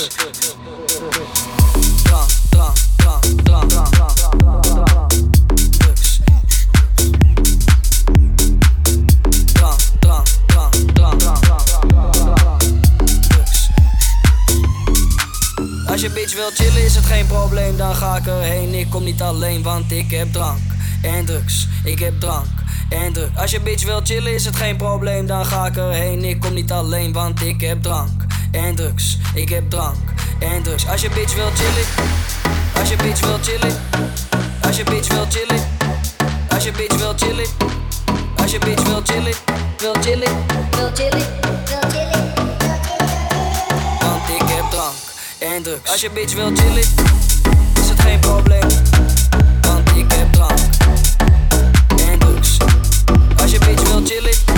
Als je bitch wil chillen is het geen probleem, dan ga ik erheen. Ik kom niet alleen, want ik heb drank en drugs. Ik heb drank en drugs. Als je bitch wil chillen is het geen probleem, dan ga ik erheen. Ik kom niet alleen, want ik heb drank en drugs. Ik heb drank en drugs. Als je bitch wil chillen, als je bitch wil chillen, als je bitch wil chillen, als je bitch wil chillen, als je bitch wil chillen, wil chillen, Wil chillen, wil chillen, want ik heb drank en drugs. Als je bitch wil chillen, is het geen probleem, want ik heb drank en drugs. Als je bitch wil chillen,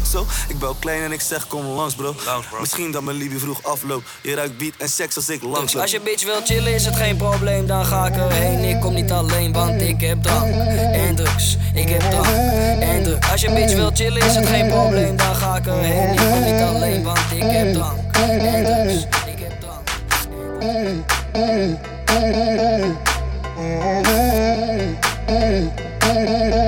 goed zo. Ik ben ook klein en ik zeg kom langs bro. Misschien dat mijn liefde vroeg afloopt. Je ruikt beat en seks als ik langs loop. Als je bitch wil chillen is het geen probleem, dan ga ik erheen. Ik kom niet alleen, want ik heb drank en drugs. Ik heb drank en drugs. Als je bitch wil chillen is het geen probleem, dan ga ik erheen. Ik kom niet alleen, want ik heb drank en drugs. Ik heb drank. I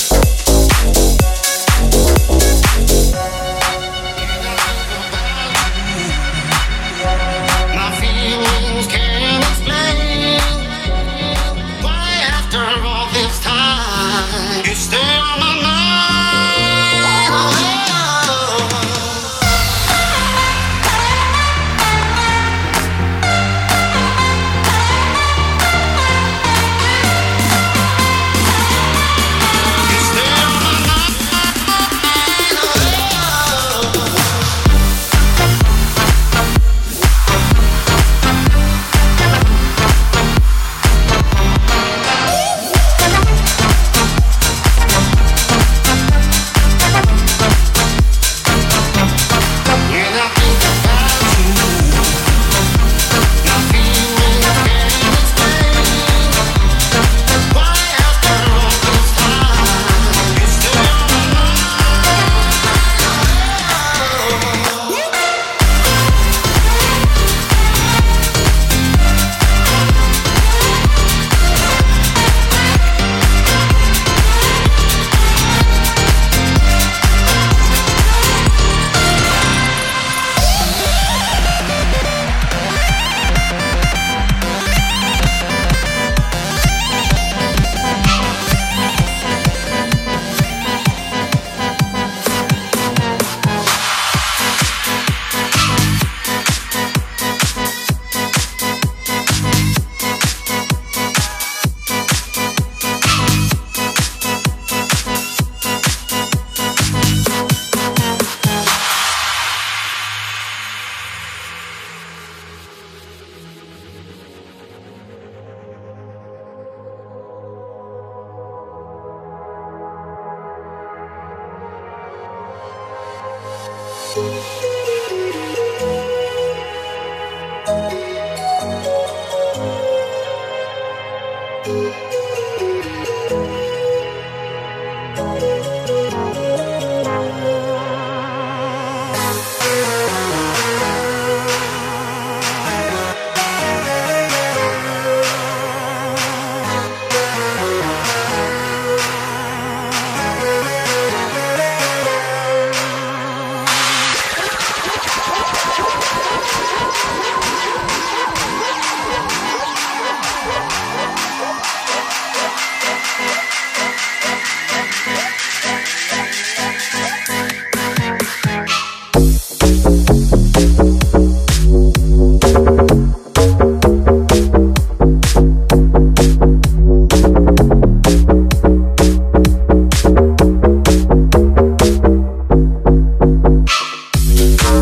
Peace.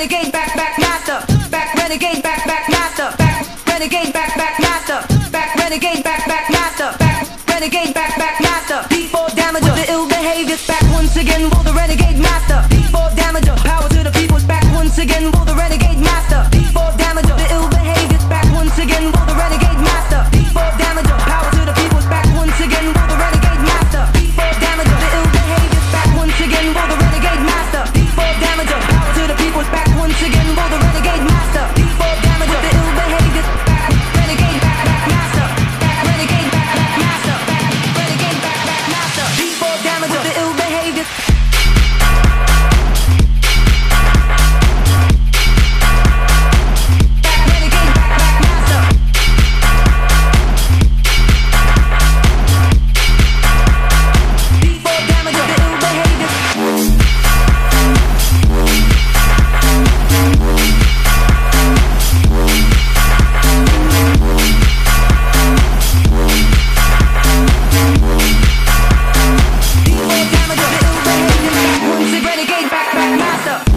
renegade back back master. Back renegade back back master. Back renegade back back master. Back renegade back back master. Back renegade back back back, back, master.